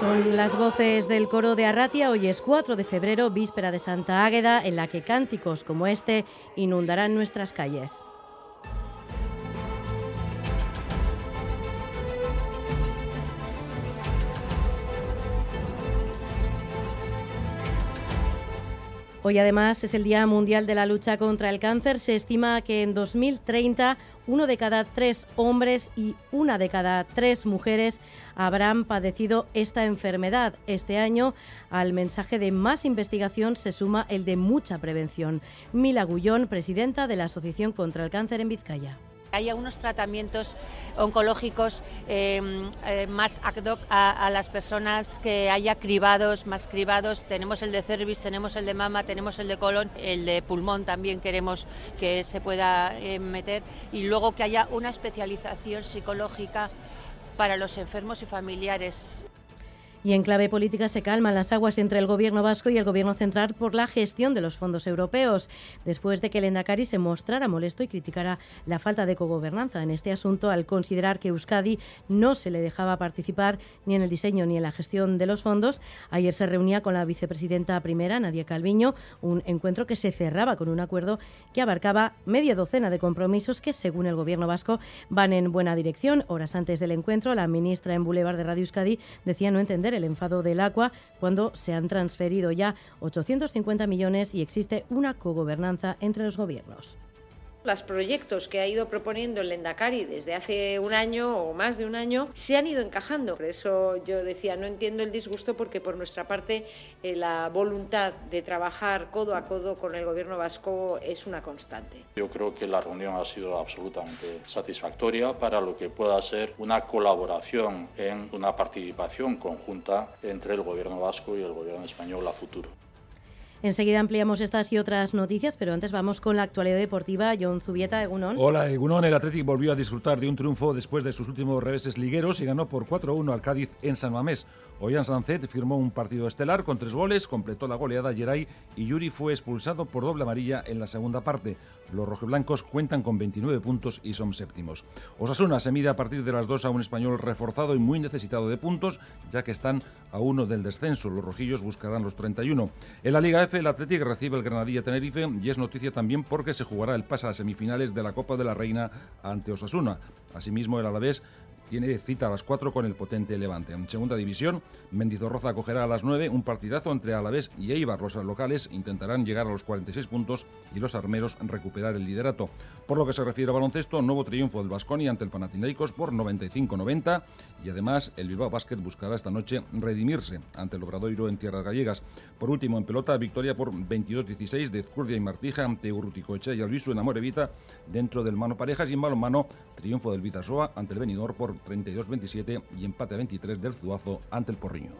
Las voces del coro de Arratia. Hoy es 4 de febrero, víspera de Santa Águeda, en la que cánticos como este inundarán nuestras calles. Hoy además es el Día Mundial de la Lucha contra el Cáncer. Se estima que en 2030 uno de cada tres hombres y una de cada tres mujeres habrán padecido esta enfermedad. Este año al mensaje de más investigación se suma el de mucha prevención. Mila Gullón, presidenta de la Asociación contra el Cáncer en Vizcaya hay algunos tratamientos oncológicos em, eh, más ad hoc a, las personas que haya cribados, más cribados. Tenemos el de cervix, tenemos el de mama, tenemos el de colon, el de pulmón también queremos que se pueda eh, meter y luego que haya una especialización psicológica para los enfermos y familiares. Y en clave política se calman las aguas entre el Gobierno vasco y el Gobierno central por la gestión de los fondos europeos, después de que el Endacari se mostrara molesto y criticara la falta de cogobernanza en este asunto al considerar que Euskadi no se le dejaba participar ni en el diseño ni en la gestión de los fondos. Ayer se reunía con la vicepresidenta primera, Nadia Calviño, un encuentro que se cerraba con un acuerdo que abarcaba media docena de compromisos que, según el Gobierno vasco, van en buena dirección. Horas antes del encuentro, la ministra en Boulevard de Radio Euskadi decía no entender el enfado del agua cuando se han transferido ya 850 millones y existe una cogobernanza entre los gobiernos los proyectos que ha ido proponiendo el Lendakari desde hace un año o más de un año se han ido encajando. Por eso yo decía, no entiendo el disgusto porque por nuestra parte eh, la voluntad de trabajar codo a codo con el gobierno vasco es una constante. Yo creo que la reunión ha sido absolutamente satisfactoria para lo que pueda ser una colaboración en una participación conjunta entre el gobierno vasco y el gobierno español a futuro. Enseguida ampliamos estas y otras noticias, pero antes vamos con la actualidad deportiva. John Zubieta, Egunon. Hola, Egunon. El Athletic volvió a disfrutar de un triunfo después de sus últimos reveses ligueros y ganó por 4-1 al Cádiz en San Mamés. Ollán Sancet firmó un partido estelar con tres goles, completó la goleada Geray y Yuri fue expulsado por doble amarilla en la segunda parte. Los rojiblancos cuentan con 29 puntos y son séptimos. Osasuna se mide a partir de las dos a un español reforzado y muy necesitado de puntos, ya que están a uno del descenso. Los rojillos buscarán los 31. En la Liga F, el Athletic recibe el Granadilla Tenerife y es noticia también porque se jugará el pase a semifinales de la Copa de la Reina ante Osasuna. Asimismo, el Alavés tiene cita a las 4 con el potente Levante. En segunda división, Mendizorroza acogerá a las 9 un partidazo entre Alavés y Eibar. Los locales intentarán llegar a los 46 puntos y los armeros recuperar el liderato. Por lo que se refiere a baloncesto, nuevo triunfo del Vasconi ante el Panathinaikos por 95-90 y además el Bilbao Basket buscará esta noche redimirse ante el Obradoiro en tierras gallegas. Por último, en pelota, victoria por 22-16 de Zcurdia y Martija ante Urruticoechea y Alviso en Amorevita dentro del mano parejas y en balonmano triunfo del Vitasoa ante el Benidorm por 32-27 y empate 23 del Zuazo ante el Porriño.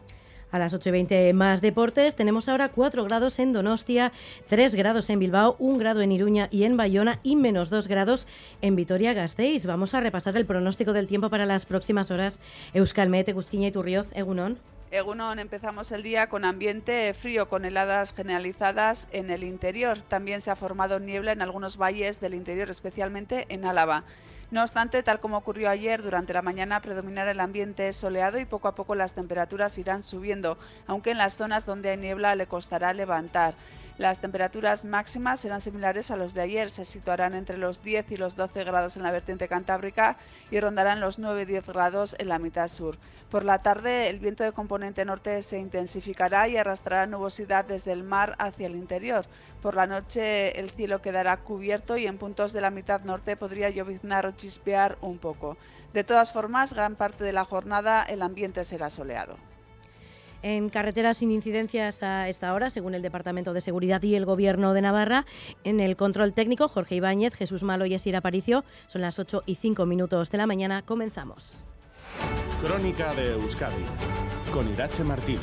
A las 8.20 más deportes, tenemos ahora 4 grados en Donostia, 3 grados en Bilbao, 1 grado en Iruña y en Bayona y menos 2 grados en Vitoria-Gasteiz. Vamos a repasar el pronóstico del tiempo para las próximas horas. Euskalmet, Egusquiña y Turrioz, Egunon. Egunon, empezamos el día con ambiente frío, con heladas generalizadas en el interior. También se ha formado niebla en algunos valles del interior, especialmente en Álava. No obstante, tal como ocurrió ayer, durante la mañana predominará el ambiente soleado y poco a poco las temperaturas irán subiendo, aunque en las zonas donde hay niebla le costará levantar. Las temperaturas máximas serán similares a los de ayer, se situarán entre los 10 y los 12 grados en la vertiente cantábrica y rondarán los 9-10 grados en la mitad sur. Por la tarde el viento de componente norte se intensificará y arrastrará nubosidad desde el mar hacia el interior. Por la noche el cielo quedará cubierto y en puntos de la mitad norte podría lloviznar chispear un poco. De todas formas, gran parte de la jornada el ambiente será soleado. En carreteras sin incidencias a esta hora, según el Departamento de Seguridad y el Gobierno de Navarra. En el control técnico, Jorge Ibáñez, Jesús Malo y Esir Aparicio. Son las 8 y 5 minutos de la mañana. Comenzamos. Crónica de Euskadi con Irache Martínez.